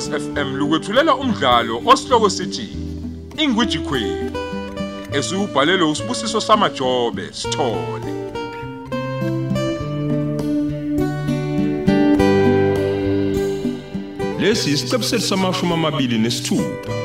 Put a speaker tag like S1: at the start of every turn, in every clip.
S1: Ukhozi FM lukwethulela umdlalo osihloko sithi Ingwiji Queen. Esubhalelwe usibusiso samajobe sithole. Lesi isiqebu sethu samashumi amabili nesithupha.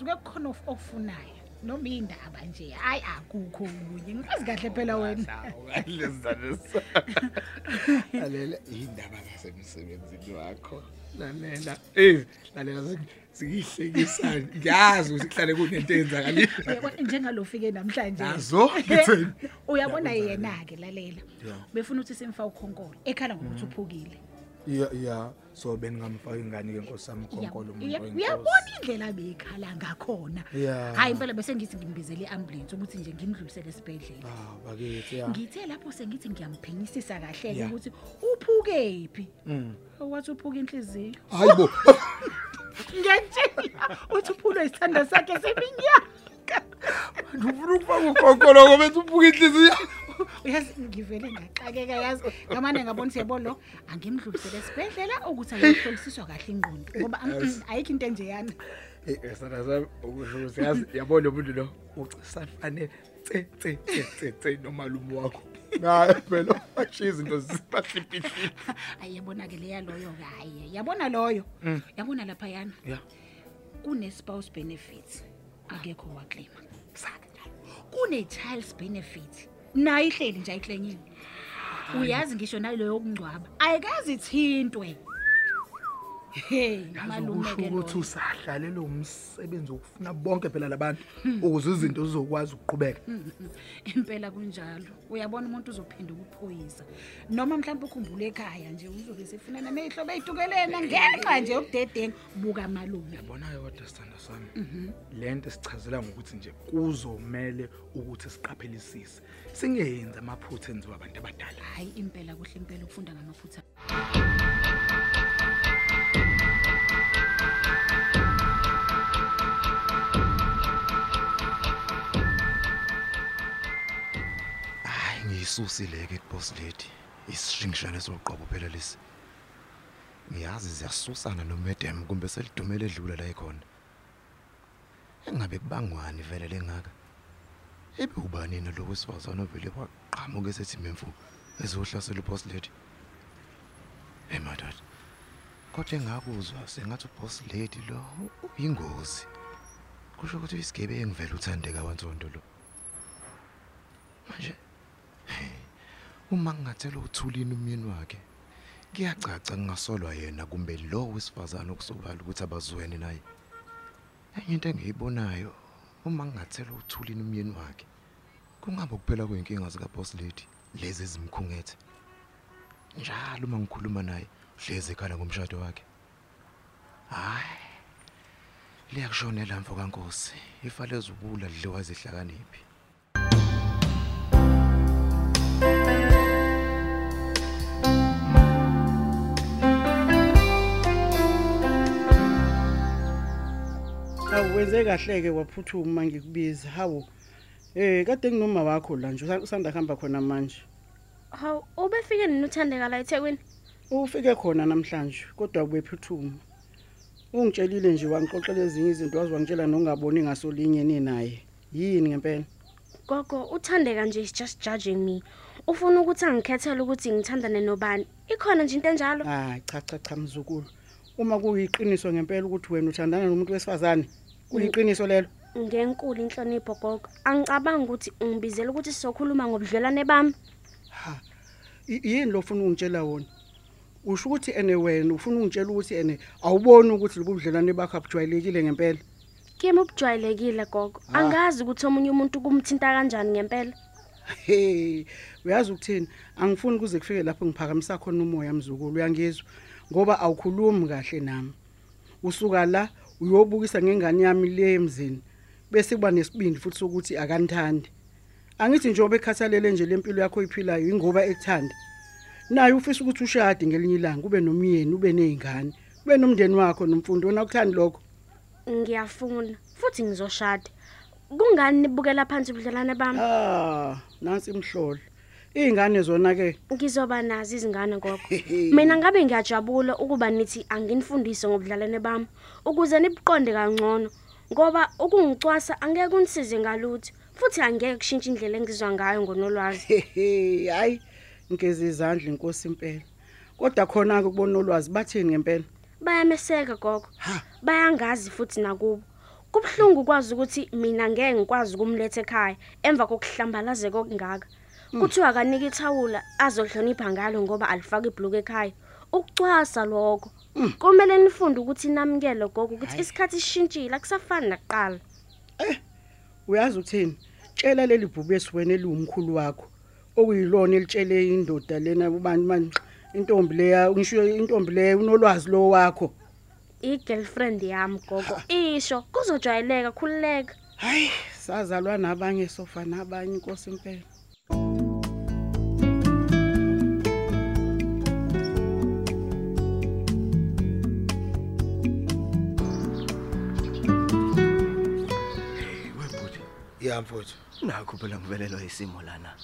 S2: Kusuke kukhona of- okufunayo noma indaba nje hayi akukho kunye ngikwazi kahle phela wena
S3: Lezanisa. Lalela indaba zasemsebenzini wakho. Lalela. Eh, lalela sikihlekisana. Ngiyazi ukuthi kuhlale kunento eyenzakalile.
S2: uyabona njengalo fike namhlanje
S3: Nazo, ngitheni?
S2: uyabona yena ke lalela befuna ukuthi simfa ukhonkolo ekhala ngokuthi uphukile
S3: Ya ya, so beningamfaka ingane ke nkosami khonkolo
S2: Uya-
S3: umuntu
S2: uyabona indlela abekhala ngakhona
S3: Ya.
S2: hayi impela bese ngithi ngimbizele i-ambulance ukuthi nje ngimdlulisele esibhedlela
S3: Ah, bakithi ya.
S2: ngithe lapho sengithi ngiyamphenyisisa kahle
S3: Ya.
S2: ukuthi uphukephi
S3: Mm.
S2: wathi uphuka inhliziyo
S3: Hayibo.
S2: ngiyatshela uthi uphulwe isithanda sakhe seminyaka
S3: Ufuna ukufaka ukhonkolo ngoba ethi ubuka inhliziyo.
S2: uyazi ngivele ngaxakeka yazi. Ngamane ngabona ukuthi yabo lo angimdlulisele esibhedlela ukuthi ayohlolisiswa kahle ingqondo ngoba mm, mm, ayikho into enjeyana.
S3: Eh, esana sami ukusho ukuthi yazi yabona lo muntu lo ucisafane tse tse tse tse tse nomalume wakho. Hayi phela ashiya izinto zibahliphihliphi.
S2: ayi yabona-ke leya loyo-ke hayi yabona loyo. Yabona laphayana.
S3: Ya.
S2: kune-spouse benefit akekho waklima kune-child's benefit nayo ihleli nje ayiklenyiwe uyazi ngisho naloyo yokungcwaba ayikazi ithintwe. hey malume
S3: Ukusho
S2: ke
S3: ukuthi
S2: lo
S3: usahlalele umsebenzi wokufuna bonke phela labantu ukuze izinto zizokwazi ukuqhubeka.
S2: impela kunjalo. Uyabona umuntu uzophinda ukuphoyisa. Noma mhlawumbe ukhumbule ekhaya nje uzobe sefunana ney'hlobo ey'tukelena ngenxa nje yobudedengu buka malume.
S3: Yabona kodwa sithanda sami. Lento esichazela ngokuthi nje kuzomela ukuthi siqaphelisise. Singenzi amaphutha enziwa abantu abadala.
S2: hayi impela kuhle impela ukufunda ngamaphutha.
S4: Hayi ngiyisusile ke boss lady. Isishingishane soqobo phela lesi. Ngiyazi ziyasusana nomedem kumbe selidumele edlula la ekhona. Engabe kubangwani vele lengaka ebe ubani na lo wesifazana ovele waqhamuka esethi memfu ezohlasela uboss lady? Hey madad kodwa engakuzwa sengathi uboss lady lo uyingozi. Kusho ukuthi isigebengu vele uthandeka wanzondo lo. Manje uma ngingathela uthulini umyeni wakhe? Kuyacaca ngingasolwa yena kumbe lo wesifazana okusobala ukuthi abazweni naye. Enye into engiyibonayo uma ngingathela uthulini umyeni wakhe kungaba ukuphela kweyinkinga zika boss lady lezi ezimkhungethe? Njalo uma ngikhuluma naye hleze ekhala ngomshado wakhe. Hayi liyakushonela mfo kaNkosi ifa lezubula lidliwa izihlakaniphi
S5: wenze kahle ke waphuthuma ngikubiza. Hawu. Eh kade nginoma wakho la nje usa- usanda hamba khona manje.
S6: Hawu, ubefike nini uthandeka la eThekwini?
S5: Ufike khona namhlanje kodwa kubephuthuma. Ungitshelile nje wangixoxela ezinye izinto wazi wangitshela nongaboni ngasolinye ninaye. Yini ngempela?
S6: Gogo, uthandeka nje is just judging me. Ufuna ukuthi angikhethele ukuthi ngithandane nobani. Ikhona nje into enjalo.
S5: Hayi cha cha cha mzukulu. Uma kuyiqiniso ngempela ukuthi wena uthandana nomuntu wesifazane, kuyiqiniso lelo.
S6: Ngenkulu inhlonipho gogo. Angicabanga ukuthi ngibizela ukuthi sizokhuluma ngobudlelwane bami.
S5: Ha. I- Yini lo ufuna ungitshela wona? Usho ukuthi ene wena ufuna ungitshela ukuthi ene awuboni ukuthi lobudlelwane bakho abujwayelekile ngempela.
S6: Kimi ubujwayelekile gogo. Angazi ukuthi omunye umuntu kumthinta kanjani ngempela.
S5: Hey, uyazi ukuthini? Angifuni kuze kufike lapho ngiphakamisa khona umoya mzukulu, uyangizwa? Ngoba awukhulumi kahle nami. Usuka la uyobukisa ngengane yami le emzini. Bese kuba nesibindi futhi sokuthi akanithandi. Angithi njengoba ekhathalele nje lempilo yakho oyiphilayo ingoba ekuthanda. Naye ufisa ukuthi ushade ngelinye ilanga ube nomyeni, ube nezingane, ube nomndeni wakho nomfundo wena ukuthandi lokho.
S6: ngiyafuna futhi ngizoshada. Kungani nibukela phansi ubudlelane bami?
S5: ah nansi imhlolo izingane zona ke
S6: Ngizoba nazi izingane gogo. Mina ngabe ngiyajabula ukuba nithi anginifundise ngobudlelane bami ukuze nibuqonde kangcono ngoba ukungicwasa angeke kunisize ngalutho futhi angeke kushintshe indlela engizwa ngayo ngonolwazi.
S5: hehe hayi ngeze izandla inkosi impela kodwa khona ke kubona ulwazi bathini ngempela
S6: Bayameseka gogo. Bayangazi futhi nakubo. Kubhlungu kwazi ukuthi mina ngeke ngikwazi ukumletha ekhaya emva kokuhlambalazeka okungaka. Kuthiwa kanike ithawula azohlonipha ngalo ngoba alifaka ibhluku ekhaya. Ukucwasa lokho. Kumele nifunde ukuthi namukele gogo ukuthi isikhathi sishintshile akusafani nakuqala.
S5: uyazi uthini tshela leli bhubu esiwena eliwumkhulu wakho okuyilona elitshele indoda lena ubani manje intombi leya ngisho intombi leya unolwazi lo wakho
S6: I-girlfriend yami gogo isho kuzojwayeleka khulileka.
S5: hayi sazalwa nabanye sofa nabanye inkosi impela
S3: ya mfowethu.
S7: Nakho phela ngivelelwa isimo lana.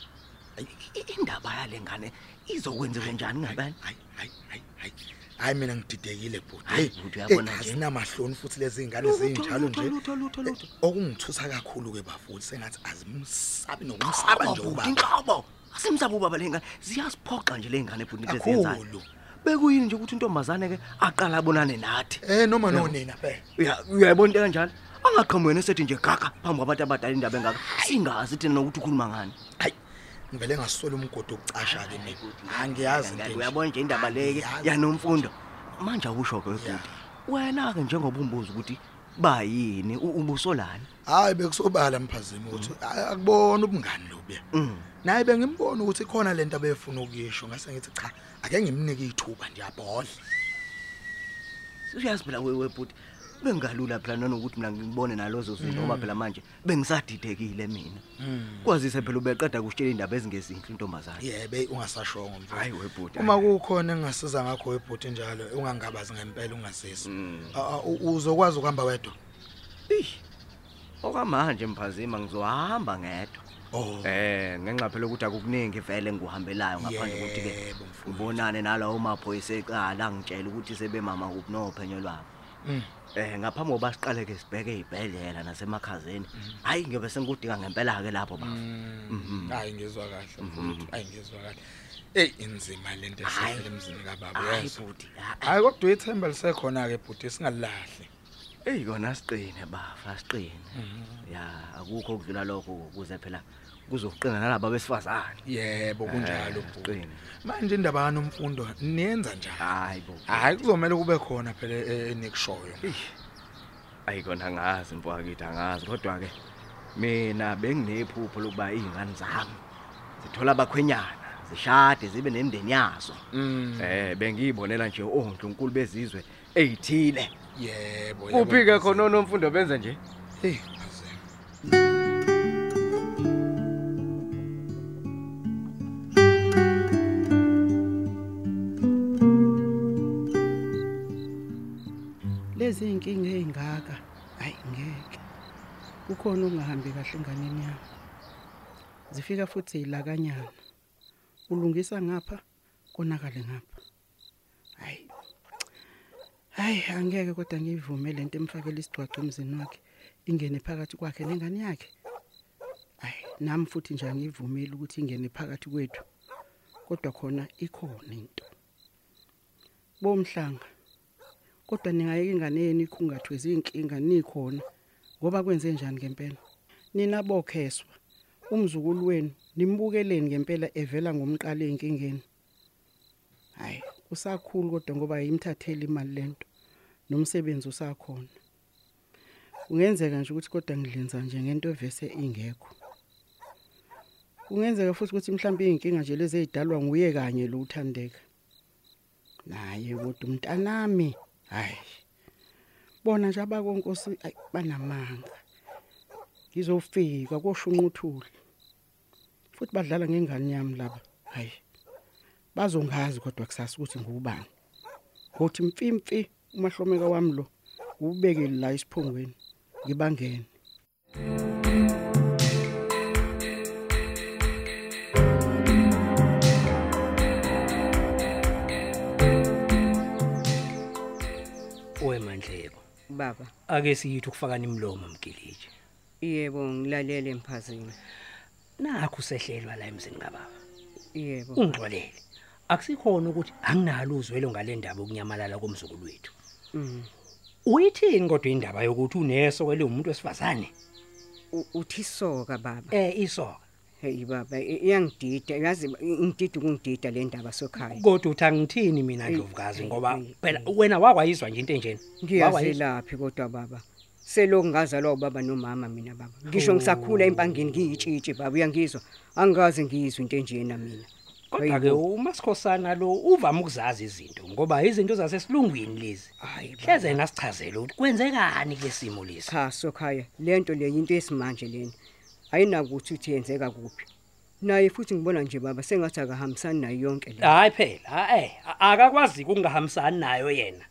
S7: Ayi, i- indaba yale ngane izokwenzeka njani ngabani?
S3: hayi hayi hayi hayi. Hayi mina ngididekile bhuti.
S7: Hayi,
S3: hey
S7: bhuti, uyabona nje.
S3: azinamahloni futhi lezi ingane zinjalo nje.
S7: lutho lutho lutho.
S3: Eh, okungithusa kakhulu ke bafuthi sengathi azimsabi nokumsaba nje
S7: bhuti
S3: ubaba.
S7: inhlobo. Asimsaba ubaba lengane. Ziyasiphoxa nje lengane bhuti into eziyenzayo
S3: kakhulu
S7: bekuyini nje ukuthi intombazane ke aqala abonane nathi?
S3: Eh noma nonina phela.
S7: Uya- uyayibona into kanjalo angaqhamuki wena esethi nje gaga phambi kwabantu abadala indaba engaka singazi thina nokuthi ukhuluma ngani.
S3: Hayi ngivele ngasola umgodi okucasha ke mina. Angiyazi
S7: Ngeke,
S3: into
S7: uyabona nje indaba leke
S3: Ngiyazi.
S7: yanomfundo. Manje awusho ke bhuti wena ke njengoba umbuza ukuthi bayini u- ubusolani?
S3: Hayi bekusobala mphazimi ukuthi a- akubona ubungani lobuya
S7: Mm.
S3: naye bengimbona ukuthi khona lento abefuna ukuyisho ngase ngithi cha ake ngimnike ithuba ndiyabhodla
S7: uyazi phela wewe bhuti bengalula phela nanokuthi mina ngibone nalozo zinto ngoba phela manje bengisadidekile mina. Kwazise phela ubeqeda kusitshela indaba ezingezinhle intombazane.
S3: Yebe ungasashongo mfowethu.
S7: Hayi webhuti
S3: uma kukhona engasiza ngakho webhuti njalo ungangabazi ngempela ungasiza A- a- u- uzokwazi ukuhamba wedwa?
S7: Okwamanje mphazima ngizohamba ngedwa.
S3: Oh.
S7: Eh ngenxa phela ukuthi akukuningi vele ngihambelayo ngaphandle kokuthi ke
S3: Yebo, mfowethu.
S7: ngibonane nalawo maphoyisa eqala ngitshela ukuthi sebemama kuphi nophenyo lwabo. Eh ngaphambi koba siqale ke sibheke izibhedlela nasemakhazeni. Hayi ngiyobe sengikudinga ngempela ke lapho ba.
S3: Mm. hayi ngizwa kahle mfowethu hayi ngizwa kahle ey inzima lento esifele emzini kababa
S7: bhuti.
S3: hayi kodwa ithemba lisekhona ke bhuti singalilahle
S7: Ey kona siqine bafa siqine. Ya akukho okudlula lokho ukuze phela kuzoqina nalabo besifazane.
S3: yebo kunjalo
S7: Eh,
S3: bhuti
S7: siqine.
S3: manje indaba kanomfundo niyenza njani?
S7: Hayi bo.
S3: hayi kuzomela kube khona phela e- enikushoyo
S7: ayikona ngazi mfowethu angazi kodwa ke mina benginephupho lokuba izingane zami zithola abakhwenyana zishade zibe nemndeni yazo.
S3: Mm.
S7: eh bengiyibonela nje oNkulunkulu bezizwe ezithile
S3: yebo
S7: kuphi ke khona onomfundo benze nje?
S3: Hey
S5: lezi inkinga ezingaka hayi ngeke. Kukhona ungahambi kahle enganeni yami. Zifika futhi ilakanyana ulungisa ngapha konakale ngapha. Hayi hayi angeke kodwa ngiyivume lento emfakela isigcwagco emzini wakhe ingene phakathi kwakhe nengane yakhe. Hayi nami futhi nje angivumeli ukuthi ingene phakathi kwethu kodwa khona ikhona into. Bomhlanga kodwa ningayeka ingane yenu ikhungathwezi inkinga nikhona ngoba kwenze njani ngempela? Nina bokheswa umzukulu wenu nimbukeleni ngempela evela ngomqala enkingeni hayi usakhulu kodwa ngoba yimthatheli imali lento nomsebenzi usakhona. Kungenzeka nje ukuthi kodwa ngidlenza nje ngento evese ingekho. Kungenzeka futhi ukuthi mhlawumbe inkinga nje lezi ezidalwa nguye kanye lo uthandeka. Naye kodwa umntanami. Hayi. Bona nje abakonkosi ayi, banamanga. Ngizofika koshunquthule futhi badlala ngengane yami laba. Hayi. Bazongazi kodwa kusasa ukuthi ngubani ngothi mfimfi umahlomeka wami lo ubeke la isiphongweni ngibangene.
S8: Baba.
S9: Ake siyithi ukufakana imlomo mgiliji
S8: yebo ngilalele emphazini
S9: nakho sehlelwa la emzini kababa.
S8: Yebo.
S9: Ungixolele. Akusikhona ukuthi anginalo uzwelo ngale ndaba okunyamalala komzukulu wethu.
S8: Mhm.
S9: uyithini kodwa indaba yokuthi uneso kwele umuntu wesifazane?
S8: Uthi soka baba.
S9: Eh isoka.
S8: Hey baba i- iyangidida yazi ngidida ukungidida le ndaba sokhaya.
S9: Kodwa uthi angithini mina
S8: Eyi,
S9: Ndlovukazi
S8: eyi,
S9: ngoba
S8: eyi,
S9: phela
S8: eyi.
S9: wena wakwayizwa nje into enjena?
S8: Ngiyazelaphi kodwa baba. Selokhu ngazalwa ubaba nomama mina baba. Ngisho ngisakhula empangeni ngiyitshitshi baba uyangizwa? Angazi ngizwe into enjena mina.
S9: Kodwa ke
S8: Hayibo.
S9: uMasikhosana lo uvama ukuzazi izinto ngoba izinto zasesilungwini lezi.
S8: Hayi baba.
S9: hleze nasichazele ukuthi kwenzekani kulesimo lesi?
S8: Cha sokhaya lento le into yesimanje lena. Ayinakuthi uthi yenzeka kuphi. Naye futhi ngibona nje baba sengathi akahambisani nayo yonke le.
S9: Hayi phela eh akakwazi ukungahambisani nayo yena.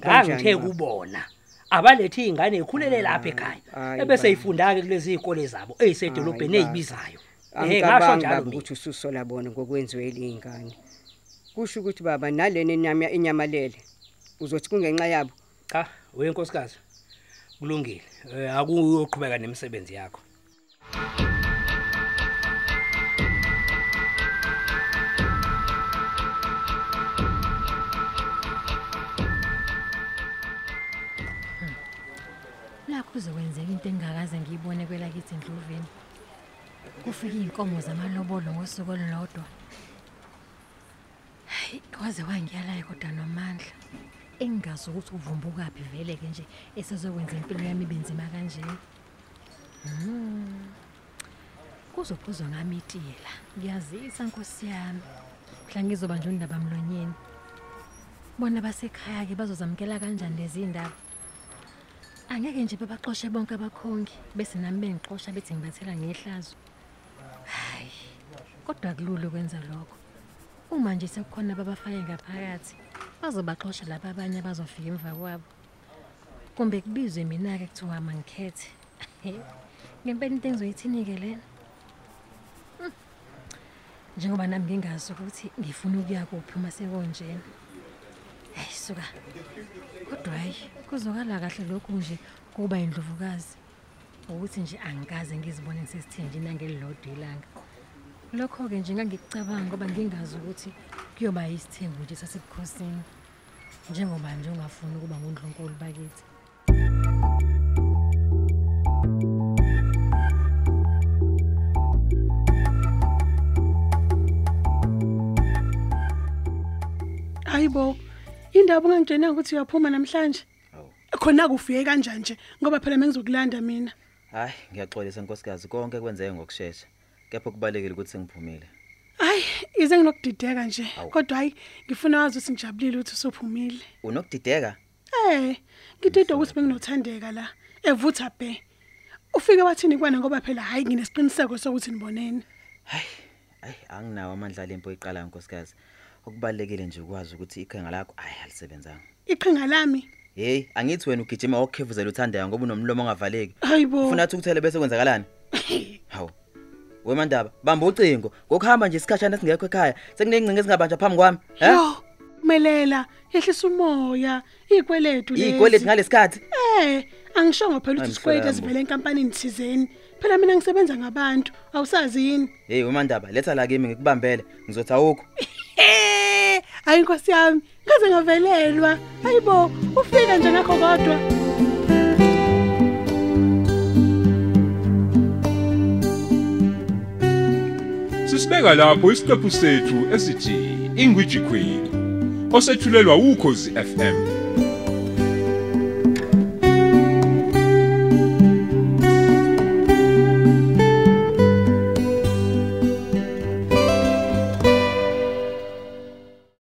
S8: Kanjani,
S9: ngangithe
S8: baba?
S9: kubona. Abalethe ingane ikhulele lapha ekhaya
S8: hayi,
S9: ebese
S8: baba.
S9: ifunda ke kulezi izikole zabo ezisedolobheni
S8: Hayi, baba.
S9: ezibizayo eh ngasho
S8: angicabangi
S9: njalo
S8: baba
S9: mina.
S8: ukuthi ususola bona ngokwenziwe ley'ngane kusho ukuthi baba nalena inyama inyamalele uzothi kungenxa yabo?
S9: Cha wenkosikazi kulungile. Eh, akuyoqhubeka nemisebenzi yakho.
S10: Kuzokwenzeka into engakaze ngiyibone kwelakithi Ndloveni. Kufika inkomo zamalobolo ngosuku olulodwa. Hayi, kwaze wangiyala kodwa nomandla. Engazi ukuthi uvumbuka phi vele ke nje esezokwenza impilo yami ibenzima kanje. Hmm. Kuzophuzwa ngami itiyela. Ngiyazisa Nkosi yami. Mhla ngizoba nje undaba mlonyeni. Bona basekhaya ke bazozamkela kanjani lezi indaba? Angeke nje bebaxoshe bonke abakhongi bese nami bengixosha bethi ngibathela ngehlazo. Hayi. Kodwa kulula ukwenza lokho. Uma nje sekukhona babafake ngaphakathi, bazobaxosha laba abanye abazofika emva kwabo. Kumbe kubizwe mina ke kuthiwa mangikhethe. Ngempela into engizoyithini ke lena? Hmm. Njengoba nami ngingazi ukuthi ngifuna ukuya kuphi uma sekonjena. Hey suka. Kodwa hayi kuzokala kahle lokhu nje kuba indlovukazi. Ukuthi nje angikaze ngizibone ngisesithenjini angelilodwa ilanga. Lokho ke nje ngangikucabanga ngoba ngingazi ukuthi kuyoba isithembu nje sasebukhosini. Njengoba nje ungafuni ukuba ngundlunkulu bakithi.
S2: hayibo indaba ungangitshena ukuthi uyaphuma namhlanje khona kufike kanjani nje ngoba phela mengizokulanda mina
S11: Hayi, ngiyaxolisa nkosikazi konke kwenzeke ngokusheshsha. Kepha kubalekile ukuthi sengiphumile.
S2: hayi ize nginokudideka nje
S11: Awu.
S2: kodwa hayi ngifuna wazi ukuthi ngijabulile ukuthi usophumile
S11: Unokudideka?
S2: eh ngididwa ukuthi benginothandeka la evutha bhe ufike wathini kwana ngoba phela hayi nginesiqiniseko sokuthi nibonene
S11: Hayi, hayi anginawo amandla lempo iqala nkosikazi. Okubalekile nje ukwazi ukuthi ikhenga lakho hayi alisebenzanga.
S2: iqhinga lami
S11: Hey, angithi wena ugijima ukukhevuzela uthandeka ngoba unomlomo ongavaleki.
S2: hayibo
S11: Ufuna ukuthi ukuthele bese kwenzakalani? Hawu. Wemandaba, bamba ucingo. Ngokuhamba nje isikhashana singekho ekhaya. Sekunengcinga ezingabanja phambi kwami. He?
S2: yo melela yehlisa umoya ikweletu lezi
S11: Iyikwelethi ngalesikhathi.
S2: eh angishongo phela
S11: Hayi,
S2: ukuthi sikweleti
S11: mfowethu.
S2: ezivela enkampanini thizeni phela mina ngisebenza ngabantu awusazi yini
S11: Hey, wemandaba, letha la kimi ngikubambele. Ngizothi awukho.
S2: Eh, hayi inkosi yami, ngaze ngavelelwa. Hayibo, ufika nje ngakho kodwa.
S1: Sisibeka lapho isiqephu sethu esithi Ingwiji Queen osethulelwa ukhozi FM